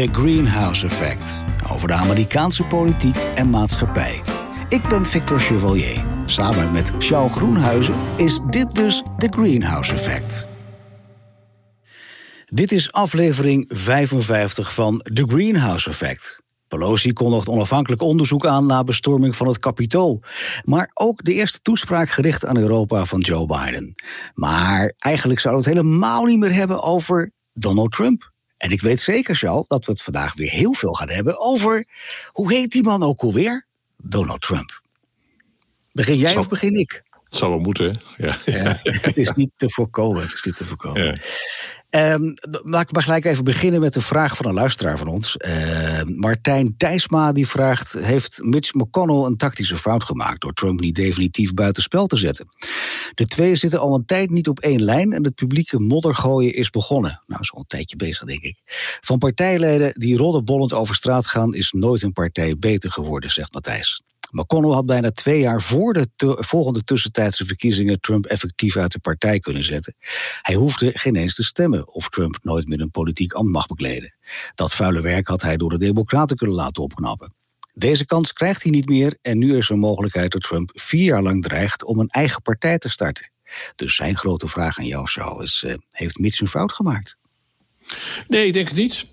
The Greenhouse Effect. Over de Amerikaanse politiek en maatschappij. Ik ben Victor Chevalier. Samen met Charles Groenhuizen is dit dus The Greenhouse Effect. Dit is aflevering 55 van The Greenhouse Effect. Pelosi kondigt onafhankelijk onderzoek aan na bestorming van het Capitool. Maar ook de eerste toespraak gericht aan Europa van Joe Biden. Maar eigenlijk zouden we het helemaal niet meer hebben over Donald Trump. En ik weet zeker, Charles, dat we het vandaag weer heel veel gaan hebben over. Hoe heet die man ook alweer? Donald Trump. Begin jij of begin ik? Het zal wel moeten. Ja. ja. het is niet te voorkomen. Het is niet te voorkomen. Ja. Um, laat ik maar gelijk even beginnen met een vraag van een luisteraar van ons. Uh, Martijn Thijsma die vraagt: Heeft Mitch McConnell een tactische fout gemaakt door Trump niet definitief buitenspel te zetten? De twee zitten al een tijd niet op één lijn en het publieke moddergooien is begonnen. Nou, zo een tijdje bezig, denk ik. Van partijleden die roddenbollend over straat gaan, is nooit een partij beter geworden, zegt Matthijs. McConnell had bijna twee jaar voor de volgende tussentijdse verkiezingen Trump effectief uit de partij kunnen zetten. Hij hoefde geen eens te stemmen of Trump nooit meer een politiek ambt mag bekleden. Dat vuile werk had hij door de Democraten kunnen laten opknappen. Deze kans krijgt hij niet meer en nu is er een mogelijkheid dat Trump vier jaar lang dreigt om een eigen partij te starten. Dus zijn grote vraag aan jou, Charles, is: uh, heeft Mitch een fout gemaakt? Nee, ik denk het niet.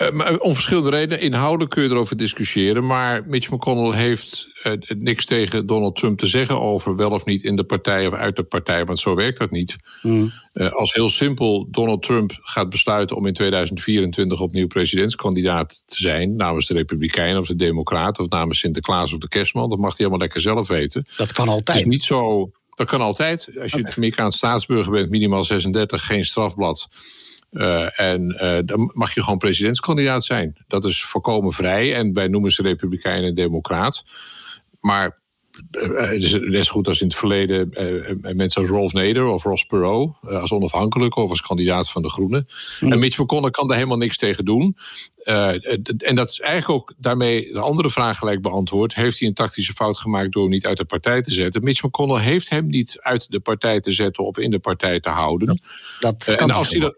Uh, om verschillende redenen. Inhoudelijk kun je erover discussiëren. Maar Mitch McConnell heeft uh, niks tegen Donald Trump te zeggen over wel of niet in de partij of uit de partij. Want zo werkt dat niet. Mm. Uh, als heel simpel Donald Trump gaat besluiten om in 2024 opnieuw presidentskandidaat te zijn. namens de Republikeinen of de Democraten. of namens Sinterklaas of de Kerstman. dat mag hij helemaal lekker zelf weten. Dat kan altijd. Het is niet zo. Dat kan altijd. Als je okay. Amerikaans staatsburger bent, minimaal 36, geen strafblad. Uh, en uh, dan mag je gewoon presidentskandidaat zijn. Dat is volkomen vrij. En wij noemen ze Republikein en Democraat. Maar uh, het is net zo goed als in het verleden mensen als Rolf Nader of Ross Perot als onafhankelijke of als kandidaat van de Groenen. Mm. En Mitch McConnell kan daar helemaal niks tegen doen. en dat is eigenlijk ook daarmee de andere vraag gelijk beantwoord. Heeft hij een tactische fout gemaakt door hem niet uit de partij te zetten? Mitch McConnell heeft hem niet uit de partij te zetten of in de partij te houden. Dat, dat kan en als hij dat,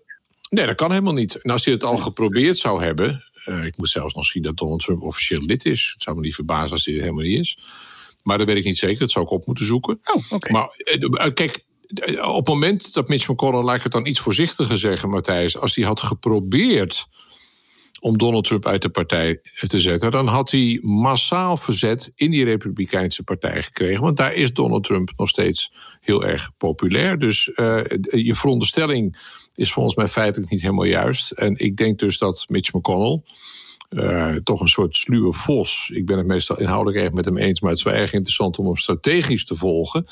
Nee, dat kan helemaal niet. En als hij het al geprobeerd zou hebben. Uh, ik moet zelfs nog zien dat Donald Trump officieel lid is. Het zou me niet verbazen als hij het helemaal niet is. Maar dat weet ik niet zeker. Dat zou ik op moeten zoeken. Oh, okay. Maar uh, kijk, op het moment dat Mitch McConnell, laat ik het dan iets voorzichtiger zeggen, Matthijs. Als hij had geprobeerd om Donald Trump uit de partij te zetten, dan had hij massaal verzet in die Republikeinse partij gekregen. Want daar is Donald Trump nog steeds heel erg populair. Dus uh, je veronderstelling is volgens mij feitelijk niet helemaal juist. En ik denk dus dat Mitch McConnell. Uh, toch een soort sluwe vos. Ik ben het meestal inhoudelijk erg met hem eens, maar het is wel erg interessant om hem strategisch te volgen.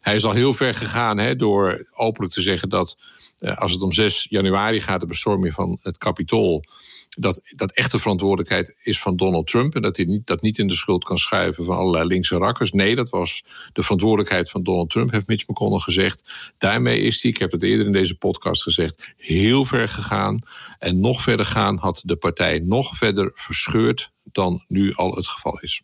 Hij is al heel ver gegaan hè, door openlijk te zeggen dat uh, als het om 6 januari gaat, de bestorming van het Capitool, dat, dat echte verantwoordelijkheid is van Donald Trump. En dat hij niet, dat niet in de schuld kan schuiven van allerlei linkse rakkers. Nee, dat was de verantwoordelijkheid van Donald Trump, heeft Mitch McConnell gezegd. Daarmee is hij, ik heb het eerder in deze podcast gezegd, heel ver gegaan. En nog verder gaan had de partij nog verder verscheurd dan nu al het geval is.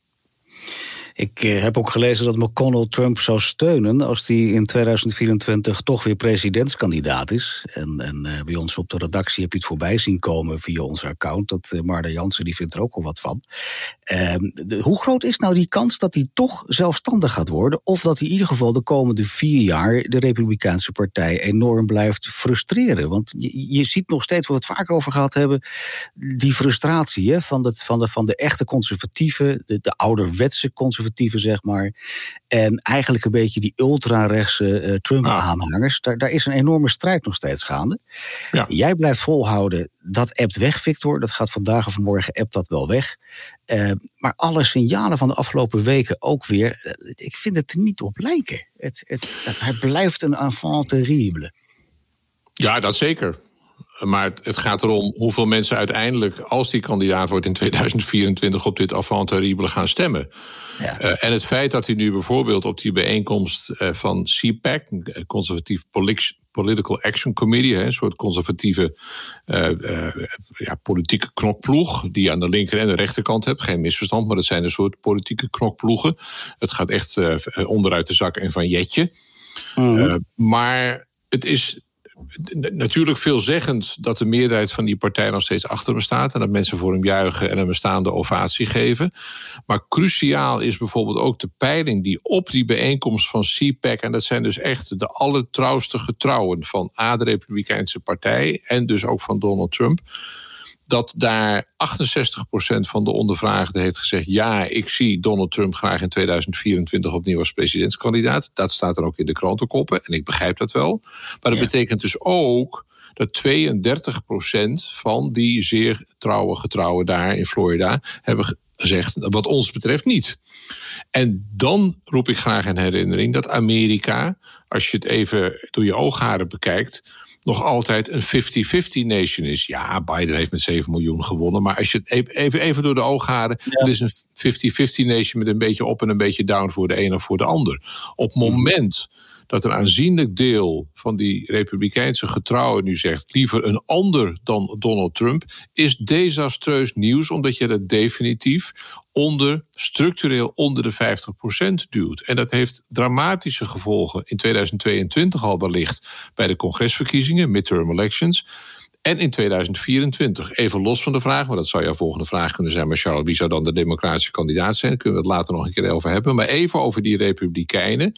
Ik eh, heb ook gelezen dat McConnell Trump zou steunen als hij in 2024 toch weer presidentskandidaat is. En, en uh, bij ons op de redactie heb je het voorbij zien komen via ons account. Dat Marda Jansen die vindt er ook wel wat van. Ehm, hoe groot is nou die kans dat hij toch zelfstandig gaat worden? Of dat hij in ieder geval de komende vier jaar de Republikeinse Partij enorm blijft frustreren? Want je, je ziet nog steeds, waar we het vaker over gehad hebben, die frustratie hè, van, de, van, de, van de echte conservatieven, de, de ouderwetse conservatieven zeg maar. En eigenlijk een beetje die ultra-rechtse uh, Trump-aanhangers. Daar, daar is een enorme strijd nog steeds gaande. Ja. Jij blijft volhouden, dat appt weg, Victor. Dat gaat vandaag of morgen appt dat wel weg. Uh, maar alle signalen van de afgelopen weken ook weer. Uh, ik vind het er niet op lijken. Het, het, het, hij blijft een enfant terrible. Ja, dat zeker. Maar het, het, gaat erom hoeveel mensen uiteindelijk, als die kandidaat wordt in 2024, op dit avant terrible gaan stemmen. Ja. Uh, en het feit dat hij nu bijvoorbeeld op die bijeenkomst uh, van CPAC, een conservatief Political Action Committee, een soort conservatieve uh, ja, politieke knokploeg, die je aan de linker en de rechterkant hebt. Geen misverstand, maar dat zijn een soort politieke knokploegen. Het gaat echt onderuit de zak en van jetje. -hmm. maar het is natuurlijk veelzeggend dat de meerderheid van die partij nog steeds achter hem staat. En dat mensen voor hem juichen en hem een staande ovatie geven. Maar cruciaal is bijvoorbeeld ook de peiling die op die bijeenkomst van CPAC. En dat zijn dus echt de allertrouwste getrouwen van A, de Republikeinse Partij. En dus ook van Donald Trump dat daar 68% van de ondervraagden heeft gezegd: ja, ik zie Donald Trump graag in 2024 opnieuw als presidentskandidaat. Dat staat er ook in de krantenkoppen en ik begrijp dat wel. Maar dat betekent dus ook dat 32% van die zeer trouwe getrouwen daar in Florida hebben gezegd, wat ons betreft niet. En dan roep ik graag in herinnering dat Amerika, als je het even door je oogharen bekijkt, nog altijd een 50-50 nation is. Ja, Biden heeft met 7 miljoen gewonnen. Maar als je het e- even, even door de ogen Het is een 50-50 nation met een beetje op en een beetje down voor de een of voor de ander. Op het moment dat een aanzienlijk deel van die republikeinse getrouwen nu zegt liever een ander dan Donald Trump, is desastreus nieuws, omdat je dat definitief onder, structureel onder de 50% duwt. En dat heeft dramatische gevolgen in 2022 al wellicht bij de congresverkiezingen, midterm elections. En in 2024. Even los van de vraag, maar dat zou jouw volgende vraag kunnen zijn. Maar Charles, wie zou dan de democratische kandidaat zijn? Daar kunnen we het later nog een keer over hebben. Maar even over die republikeinen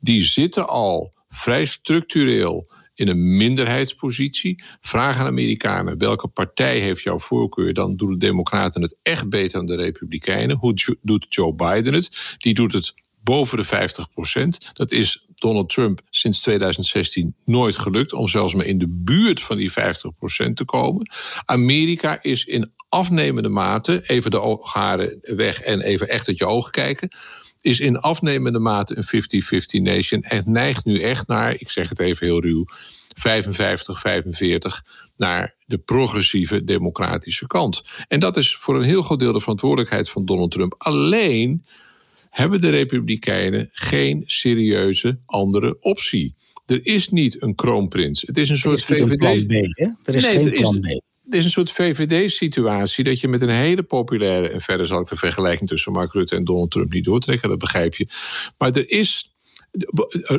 die zitten al vrij structureel in een minderheidspositie. Vraag aan Amerikanen welke partij heeft jouw voorkeur. Dan doen de Democraten het echt beter dan de Republikeinen. Hoe doet Joe Biden het? Die doet het boven de 50 procent. Dat is Donald Trump sinds 2016 nooit gelukt om zelfs maar in de buurt van die 50 procent te komen. Amerika is in afnemende mate, even de haren weg en even echt uit je ogen kijken is in afnemende mate een 50-50 nation en neigt nu echt naar, ik zeg het even heel ruw, 55, 45 naar de progressieve democratische kant. En dat is voor een heel groot deel de verantwoordelijkheid van Donald Trump. Alleen hebben de Republikeinen geen serieuze andere optie. Er is niet een kroonprins. Het is een soort VVD. Er is geen plan B het is een soort VVD-situatie dat je met een hele populaire. En verder zal ik de vergelijking tussen Mark Rutte en Donald Trump niet doortrekken, dat begrijp je. Maar er is.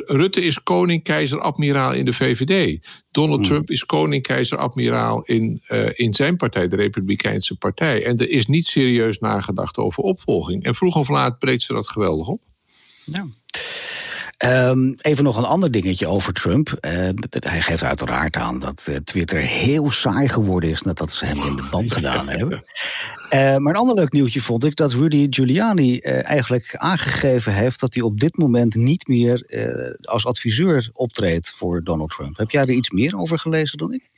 Rutte is koning, keizer, admiraal in de VVD. Donald hmm. Trump is koning, keizer, admiraal in, uh, in zijn partij, de Republikeinse Partij. En er is niet serieus nagedacht over opvolging. En vroeg of laat breekt ze dat geweldig op. Ja. Um, even nog een ander dingetje over Trump. Uh, hij geeft uiteraard aan dat uh, Twitter heel saai geworden is nadat ze hem in de band gedaan hebben. Uh, maar een ander leuk nieuwtje vond ik dat Rudy Giuliani eigenlijk aangegeven heeft dat hij op dit moment niet meer als adviseur optreedt voor Donald Trump. Heb jij er iets meer over gelezen dan ik?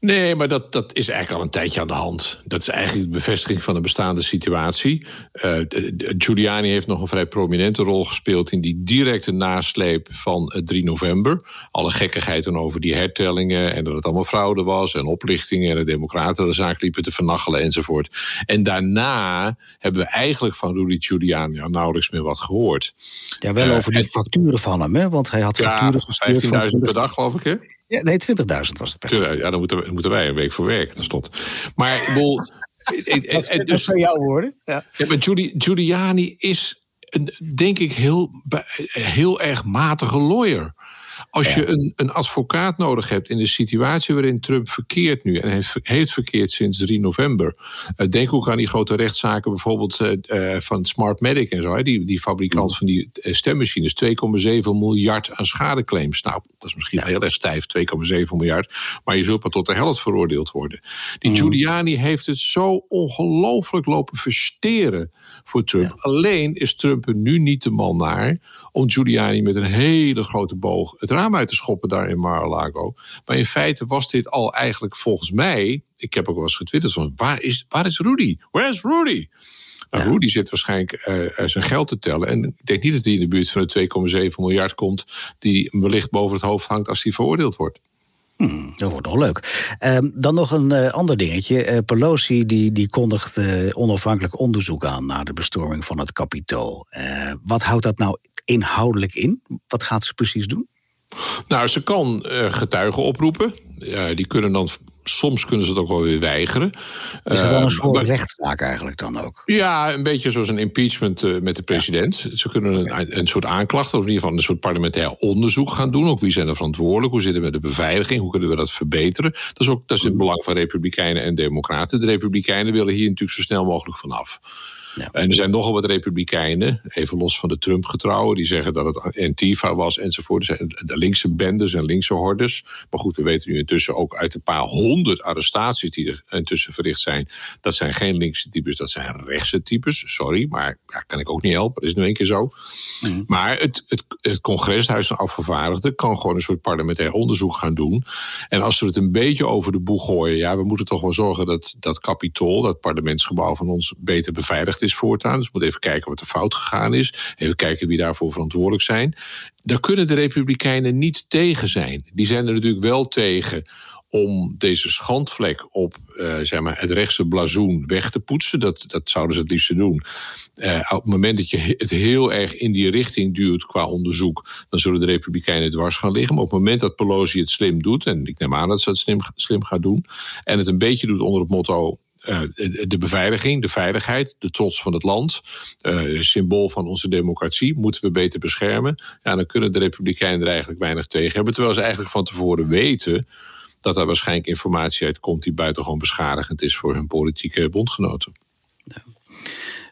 Nee, maar dat, dat is eigenlijk al een tijdje aan de hand. Dat is eigenlijk de bevestiging van de bestaande situatie. Uh, Giuliani heeft nog een vrij prominente rol gespeeld in die directe nasleep van 3 november. Alle gekkigheid dan over die hertellingen en dat het allemaal fraude was en oplichtingen en de Democraten de zaak liepen te vernachelen enzovoort. En daarna hebben we eigenlijk van Rudy Giuliani nauwelijks meer wat gehoord. Ja, wel over die facturen van hem, hè? want hij had facturen gestuurd. 15.000 per dag, geloof ik, hè? Ja, nee, 20.000 was het. Per ja, dan moeten, moeten wij een week voor werken, tenslotte. Maar bol, dat, dat dus, zijn jouw woorden. Ja. ja maar Giuliani is, een, denk ik, heel, heel erg matige lawyer. Als je een, een advocaat nodig hebt in de situatie waarin Trump verkeert nu en heeft, heeft verkeerd sinds 3 november. Uh, denk ook aan die grote rechtszaken, bijvoorbeeld uh, van Smartmatic en zo, die, die fabrikant mm. van die stemmachines. 2,7 miljard aan schadeclaims. Nou, dat is misschien heel erg stijf, 2,7 miljard. Maar je zult maar tot de helft veroordeeld worden. Die mm. Giuliani heeft het zo ongelooflijk lopen versteren voor Trump. Alleen is Trump er nu niet de man naar om Giuliani met een hele grote boog het raam uit te schoppen daar in Mar-a-Lago. Maar in feite was dit al eigenlijk volgens mij, ik heb ook wel eens getwitterd van waar is, waar is Rudy? Where is Rudy? Nou, Rudy zit waarschijnlijk uh, zijn geld te tellen. En ik denk niet dat hij in de buurt van de 2,7 miljard komt, die wellicht boven het hoofd hangt als hij veroordeeld wordt. Hmm, dat wordt nog leuk. Uh, dan nog een uh, ander dingetje. Uh, Pelosi die, die kondigt onafhankelijk onderzoek aan naar de bestorming van het Capitool. wat houdt dat nou inhoudelijk in? Wat gaat ze precies doen? Nou, ze kan getuigen oproepen. die kunnen dan soms kunnen ze het ook wel weer weigeren. Is dat dan een soort rechtszaak eigenlijk dan ook? Ja, een beetje zoals een impeachment met de president. Ze kunnen een, een, soort aanklacht, of in ieder geval een soort parlementair onderzoek gaan doen. Ook wie zijn er verantwoordelijk? Hoe zit het met de beveiliging? Hoe kunnen we dat verbeteren? Dat is ook dat is in het belang van Republikeinen en Democraten. De Republikeinen willen hier natuurlijk zo snel mogelijk vanaf. Ja. En er zijn nogal wat republikeinen, even los van de Trump-getrouwen, die zeggen dat het Antifa was enzovoort. De linkse bendes en linkse hordes. Maar goed, we weten nu intussen ook uit een paar honderd arrestaties die er intussen verricht zijn. Dat zijn geen linkse types, dat zijn rechtse types. Sorry, maar ja, kan ik ook niet helpen. Dat is nu een keer zo. Mm. Maar het, het, het congreshuis van afgevaardigden kan gewoon een soort parlementair onderzoek gaan doen. En als ze het een beetje over de boeg gooien, ja, we moeten toch wel zorgen dat dat kapitool, dat parlementsgebouw van ons, beter beveiligd is is voortaan. Dus we moeten even kijken wat er fout gegaan is. Even kijken wie daarvoor verantwoordelijk zijn. Daar kunnen de Republikeinen niet tegen zijn. Die zijn er natuurlijk wel tegen om deze schandvlek op uh, zeg maar het rechtse blazoen weg te poetsen. Dat, dat zouden ze het liefst doen. Uh, op het moment dat je het heel erg in die richting duwt qua onderzoek, dan zullen de Republikeinen dwars gaan liggen. Maar op het moment dat Pelosi het slim doet, en ik neem aan dat ze het slim, slim gaat doen, en het een beetje doet onder het motto: de beveiliging, de veiligheid, de trots van het land, uh, symbool van onze democratie, moeten we beter beschermen. Ja, dan kunnen de Republikeinen er eigenlijk weinig tegen hebben. Terwijl ze eigenlijk van tevoren weten dat er waarschijnlijk informatie uitkomt die buitengewoon beschadigend is voor hun politieke bondgenoten. Ja.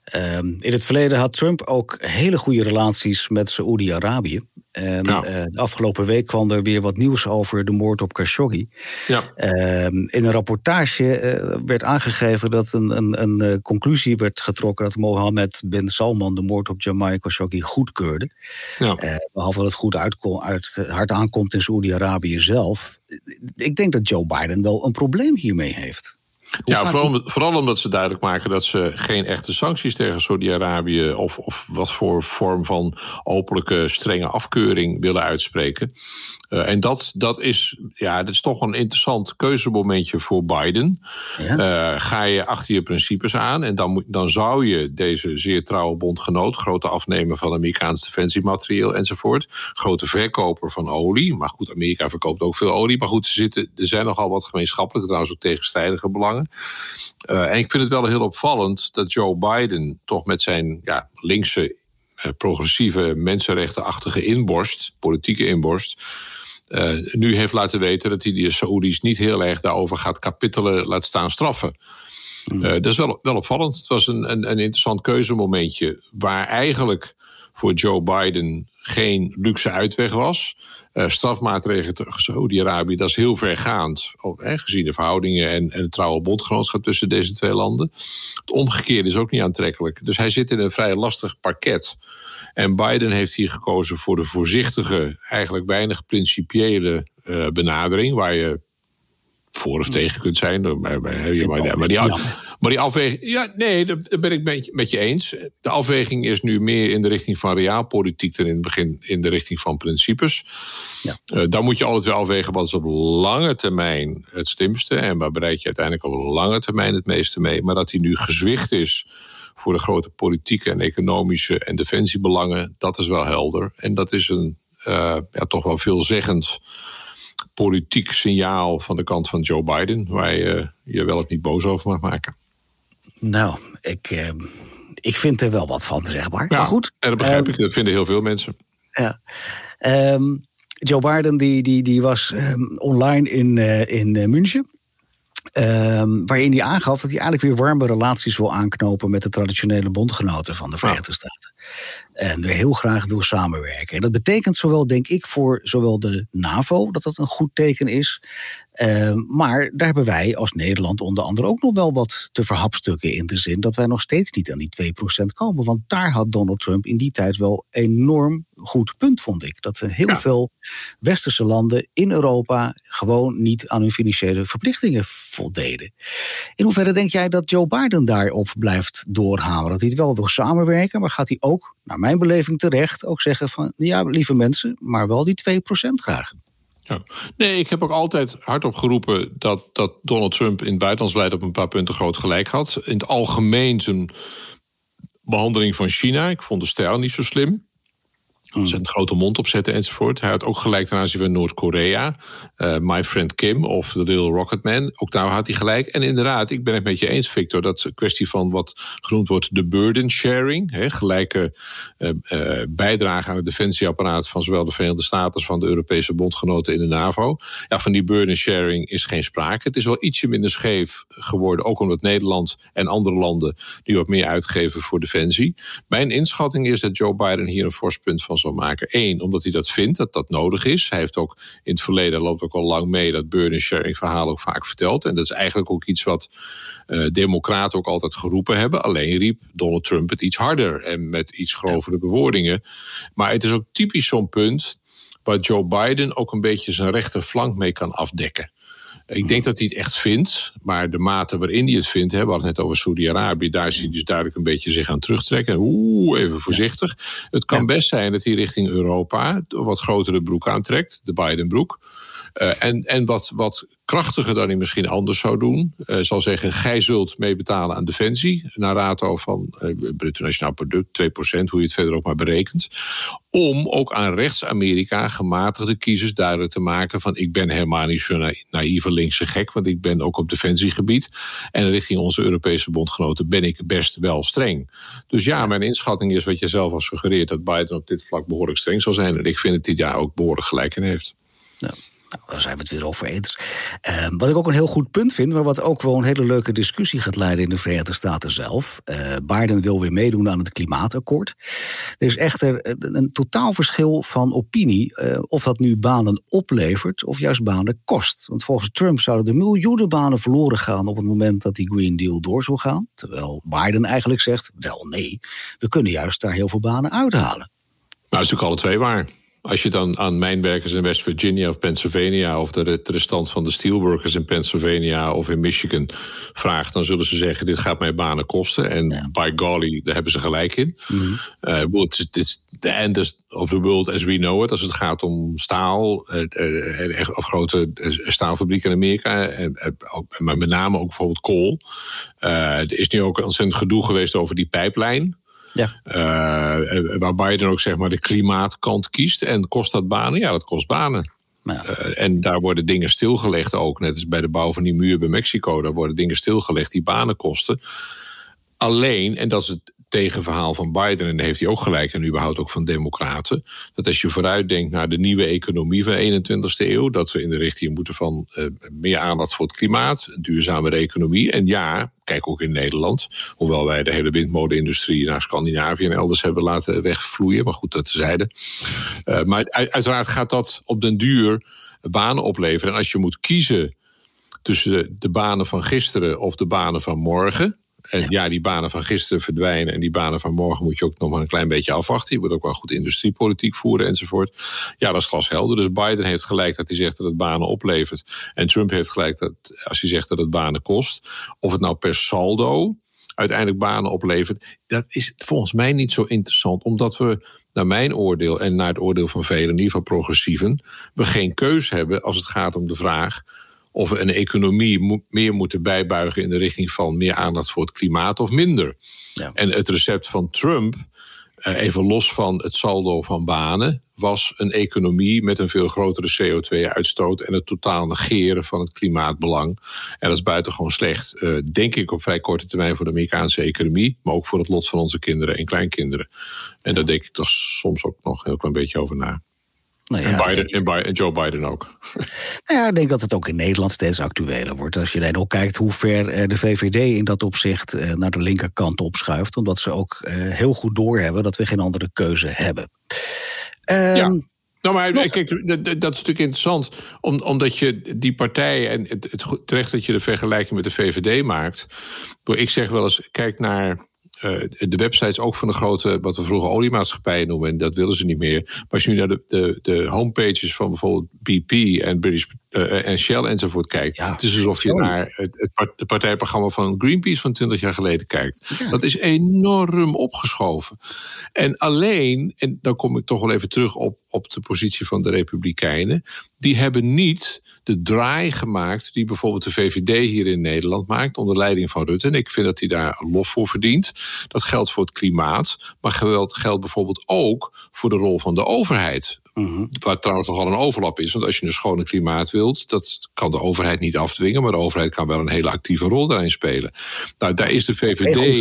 Ehm, in het verleden had Trump ook hele goede relaties met Saoedi-Arabië. En eh, de afgelopen week kwam er weer wat nieuws over de moord op Khashoggi. Ja. Ehm, in een rapportage uh, werd aangegeven dat een, een, een, eh, conclusie werd getrokken dat Mohammed bin Salman de moord op Jamal Khashoggi goedkeurde. Ja. behalve dat het goed uit, uit, hard aankomt in Saoedi-Arabië zelf. Ik denk dat Joe Biden wel een probleem hiermee heeft ja, vooral, vooral, omdat ze duidelijk maken dat ze geen echte sancties tegen Saudi-Arabië of, of wat voor vorm van openlijke strenge afkeuring willen uitspreken. Uh, en dat, dat, is, ja, dat is toch een interessant keuzemomentje voor Biden. Ja. Uh, ga je achter je principes aan en dan, moet, dan zou je deze zeer trouwe bondgenoot, grote afnemer van Amerikaans defensiematerieel enzovoort, grote verkoper van olie. Maar goed, Amerika verkoopt ook veel olie. Maar goed, er, zitten, er zijn nogal wat gemeenschappelijke, trouwens ook tegenstrijdige belangen. Uh, en ik vind het wel heel opvallend dat Joe Biden toch met zijn ja, linkse progressieve, mensenrechtenachtige inborst, politieke inborst, uh, nu heeft laten weten dat hij de Saoedi's niet heel erg daarover gaat kapitelen, laat staan straffen. Uh, dat is wel, wel opvallend. Het was een, een, een interessant keuzemomentje waar eigenlijk voor Joe Biden geen luxe uitweg was. Uh, strafmaatregelen tegen Saudi-Arabië, dat is heel vergaand. Hè, gezien de verhoudingen en, en het trouwe bondgenootschap tussen deze twee landen. Het omgekeerde is ook niet aantrekkelijk. Dus hij zit in een vrij lastig parket. En Biden heeft hier gekozen voor de voorzichtige, eigenlijk weinig principiële uh, benadering. Waar je voor of tegen kunt zijn. Maar, maar, die, maar die afweging. Ja, nee, daar ben ik met je eens. De afweging is nu meer in de richting van realpolitiek dan in het begin in de richting van principes. Ja. Uh, dan moet je altijd wel afwegen wat is op lange termijn het slimste. En waar bereid je uiteindelijk op lange termijn het meeste mee. Maar dat hij nu gezwicht is voor de grote politieke en economische en defensiebelangen, dat is wel helder. En dat is een uh, ja, toch wel veelzeggend politiek signaal van de kant van Joe Biden, waar je je wel of niet boos over mag maken. Nou, ik, uh, ik vind er wel wat van, zeg maar. Ja, maar goed. En dat begrijp uh, ik, dat vinden heel veel mensen. Ja. Um, Joe Biden die, die, die was um, online in, uh, in München. Um, waarin hij aangaf dat hij eigenlijk weer warme relaties wil aanknopen met de traditionele bondgenoten van de Verenigde Staten. En weer heel graag wil samenwerken. En dat betekent zowel, denk ik, voor zowel de NAVO dat dat een goed teken is. Uh, maar daar hebben wij als Nederland onder andere ook nog wel wat te verhapstukken in de zin dat wij nog steeds niet aan die 2% komen. Want daar had Donald Trump in die tijd wel enorm goed punt, vond ik. Dat heel ja. veel westerse landen in Europa gewoon niet aan hun financiële verplichtingen voldeden. In hoeverre denk jij dat Joe Biden daarop blijft doorhameren? Dat hij het wel wil samenwerken, maar gaat hij ook, naar mijn beleving terecht, ook zeggen van ja, lieve mensen, maar wel die 2% graag. Nee, ik heb ook altijd hardop geroepen dat, dat Donald Trump in het buitenlands beleid op een paar punten groot gelijk had. In het algemeen zijn behandeling van China. Ik vond de stijl niet zo slim. Mm. zijn grote mond opzetten enzovoort. Hij had ook gelijk ten aanzien van Noord-Korea. Uh, My Friend Kim of The Little Rocket Man. Ook daar had hij gelijk. En inderdaad, ik ben het met je eens, Victor. Dat kwestie van wat genoemd wordt de burden sharing. Hè, gelijke uh, uh, bijdrage aan het defensieapparaat van zowel de Verenigde Staten als van de Europese bondgenoten in de NAVO. Ja, van die burden sharing is geen sprake. Het is wel ietsje minder scheef geworden. Ook omdat Nederland en andere landen die wat meer uitgeven voor defensie. Mijn inschatting is dat Joe Biden hier een fors van maken. Eén, omdat hij dat vindt, dat dat nodig is. Hij heeft ook in het verleden, loopt ook al lang mee, dat burden sharing verhaal ook vaak verteld. En dat is eigenlijk ook iets wat uh, democraten ook altijd geroepen hebben. Alleen riep Donald Trump het iets harder en met iets grovere bewoordingen. Maar het is ook typisch zo'n punt waar Joe Biden ook een beetje zijn rechterflank mee kan afdekken. Ik denk dat hij het echt vindt, maar de mate waarin hij het vindt, hè, we hadden het net over Saudi-Arabië, daar is hij dus duidelijk een beetje zich aan terugtrekken. Oeh, even voorzichtig. Het kan best zijn dat hij richting Europa wat grotere broek aantrekt, de Biden-broek. Uh, en en wat, wat krachtiger dan hij misschien anders zou doen. Uh, zal zeggen, gij zult meebetalen aan defensie. Naar rato van uh, bruto nationaal product, 2%, hoe je het verder ook maar berekent. Om ook aan rechts-Amerika gematigde kiezers duidelijk te maken van ik ben helemaal niet zo'n na naïeve linkse gek, want ik ben ook op defensiegebied. En richting onze Europese bondgenoten ben ik best wel streng. Dus ja, mijn inschatting is wat je zelf al suggereert, dat Biden op dit vlak behoorlijk streng zal zijn. En ik vind dat hij daar ook behoorlijk gelijk in heeft. Daar zijn we het weer over eens. Uh, wat ik ook een heel goed punt vind, maar wat ook wel een hele leuke discussie gaat leiden in de Verenigde Staten zelf. Uh, Biden wil weer meedoen aan het klimaatakkoord. Er is echter een, totaal verschil van opinie uh, of dat nu banen oplevert of juist banen kost. Want volgens Trump zouden er miljoenen banen verloren gaan op het moment dat die Green Deal door zou gaan. Terwijl Biden eigenlijk zegt: wel nee, we kunnen juist daar heel veel banen uithalen. Nou, is natuurlijk alle twee waar. Als je dan aan mijnwerkers in West Virginia of Pennsylvania of de, restant van de steelworkers in Pennsylvania of in Michigan vraagt, dan zullen ze zeggen: Dit gaat mij banen kosten. En ja. by golly, daar hebben ze gelijk in. Mm -hmm. uh, het is the end of the world as we know it. Als het gaat om staal, uh, uh, of grote staalfabrieken in Amerika, maar met name ook bijvoorbeeld kool. er is nu ook een ontzettend gedoe geweest over die pijplijn. Ja. Uh, waarbij je dan ook zeg maar de klimaatkant kiest. En kost dat banen? Ja, dat kost banen. Ja. Uh, en daar worden dingen stilgelegd ook. Net als bij de bouw van die muur bij Mexico. Daar worden dingen stilgelegd die banen kosten. Alleen, en dat is het tegenverhaal van Biden, en heeft hij ook gelijk, en überhaupt ook van Democraten, dat als je vooruitdenkt naar de nieuwe economie van de 21ste eeuw, dat we in de richting moeten van uh, meer aandacht voor het klimaat, een duurzamere economie. En ja, kijk ook in Nederland, hoewel wij de hele windmolenindustrie naar Scandinavië en elders hebben laten wegvloeien, maar goed, dat tezijde. Uh, maar uiteraard gaat dat op den duur banen opleveren. En als je moet kiezen tussen de banen van gisteren of de banen van morgen, en ja. die banen van gisteren verdwijnen en die banen van morgen moet je ook nog maar een klein beetje afwachten. Je moet ook wel goed industriepolitiek voeren enzovoort. Ja, dat is glashelder. Dus Biden heeft gelijk dat hij zegt dat het banen oplevert. En Trump heeft gelijk dat als hij zegt dat het banen kost. Of het nou per saldo uiteindelijk banen oplevert. Dat is volgens mij niet zo interessant, omdat we, naar mijn oordeel en naar het oordeel van velen, in ieder geval progressieven, we geen keus hebben als het gaat om de vraag of we een economie meer moeten bijbuigen in de richting van meer aandacht voor het klimaat of minder. Ja. En het recept van Trump, eh, even los van het saldo van banen, was een economie met een veel grotere CO2-uitstoot en het totaal negeren van het klimaatbelang. En dat is buitengewoon slecht, uh, denk ik, op vrij korte termijn voor de Amerikaanse economie, maar ook voor het lot van onze kinderen en kleinkinderen. En daar denk ik toch soms ook nog een heel klein beetje over na. Nou ja, en, Biden, en, Biden, en, Joe Biden ook. Nou ja, ik denk dat het ook in Nederland steeds actueler wordt. Als je dan ook kijkt hoe ver eh, de VVD in dat opzicht eh, naar de linkerkant opschuift. Omdat ze ook eh, heel goed doorhebben dat we geen andere keuze hebben. Um, ja. Nou, maar kijk, dat, is natuurlijk interessant, omdat je die partij, en het, het, terecht dat je de vergelijking met de VVD maakt. Ik zeg wel eens, kijk naar de websites ook van de grote, wat we vroeger oliemaatschappijen noemen, en dat willen ze niet meer. Maar als je nu naar de, de, de homepages van bijvoorbeeld BP en British uh, en Shell enzovoort kijkt. Ja, het is alsof je naar het, het, partijprogramma van Greenpeace van 20 jaar geleden kijkt. Dat is enorm opgeschoven. En alleen, en dan kom ik toch wel even terug op, op de positie van de Republikeinen, die hebben niet de draai gemaakt die bijvoorbeeld de VVD hier in Nederland maakt onder leiding van Rutte. En ik vind dat hij daar lof voor verdient. Dat geldt voor het klimaat, maar geldt, geldt bijvoorbeeld ook voor de rol van de overheid. Mhm. Waar trouwens nogal een overlap is. Want als je een schone klimaat wilt, dat kan de overheid niet afdwingen. Maar de overheid kan wel een hele actieve rol daarin spelen. Nou, daar is de VVD.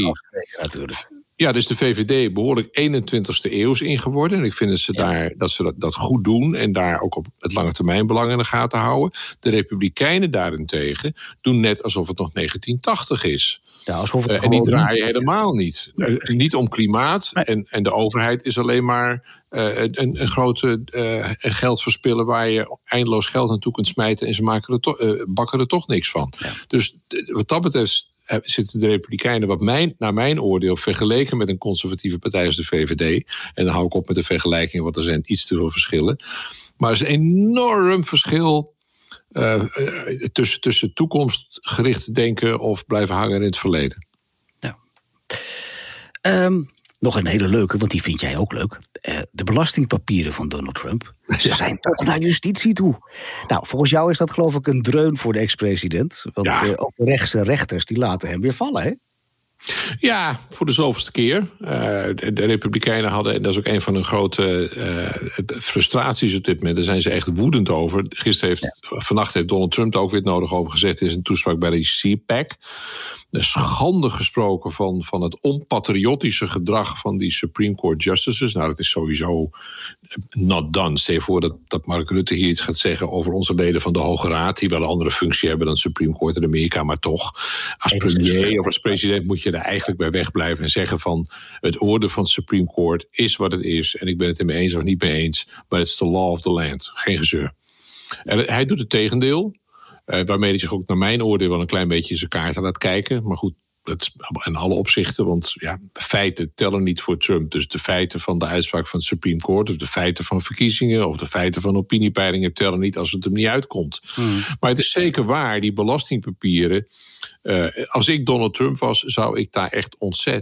Natuurlijk. Ja, dus de VVD behoorlijk 21ste eeuws in geworden. En ik vind dat ze, daar, dat, ze dat, goed doen en daar ook op het lange termijn belang in de gaten houden. De Republikeinen daarentegen doen net alsof het nog 1980 is. Ja, alsof uh, en die draaien helemaal niet. Uh, niet om klimaat. En, en de overheid is alleen maar uh, een, een, grote geldverspiller waar je eindeloos geld naartoe kunt smijten en ze maken er bakken er toch niks van. Dus wat dat betreft zitten de Republikeinen, wat mijn, naar mijn oordeel, vergeleken met een conservatieve partij als de VVD. En dan hou ik op met de vergelijking, want er zijn iets te veel verschillen. Maar er is een enorm verschil uh, tussen, tussen toekomstgericht denken of blijven hangen in het verleden. Um, nog een hele leuke, want die vind jij ook leuk. Uh, de belastingpapieren van Donald Trump. Ze zijn toch naar justitie toe. Nou, volgens jou is dat geloof ik een dreun voor de ex-president. Want ja. uh, ook de rechtse rechters die laten hem weer vallen, hè? Ja, voor de zoveelste keer. Uh, de, de, Republikeinen hadden, en dat is ook een van hun grote uh, frustraties op dit moment, daar zijn ze echt woedend over. Gisteren heeft, ja. vannacht heeft Donald Trump er ook weer het nodig over gezegd in zijn toespraak bij de CPAC schande gesproken van, van het onpatriotische gedrag van die Supreme Court Justices. Nou, dat is sowieso not done. Stel je voor dat, dat Mark Rutte hier iets gaat zeggen over onze leden van de Hoge Raad, die wel een andere functie hebben dan Supreme Court in Amerika, maar toch, als premier of als president moet je er eigenlijk bij wegblijven en zeggen van het oordeel van het Supreme Court is wat het is en ik ben het er mee eens of niet mee eens, maar it's the law of the land. Geen gezeur. En hij doet het tegendeel. Uh, waarmee hij zich ook naar mijn oordeel wel een klein beetje zijn kaarten laat kijken. Maar goed, dat in alle opzichten, want ja, feiten tellen niet voor Trump. Dus de feiten van de uitspraak van het Supreme Court, of de feiten van verkiezingen, of de feiten van opiniepeilingen tellen niet als het hem niet uitkomt. Hmm. Maar het is zeker waar, die belastingpapieren. Uh, als ik Donald Trump was, zou ik daar echt ontzettend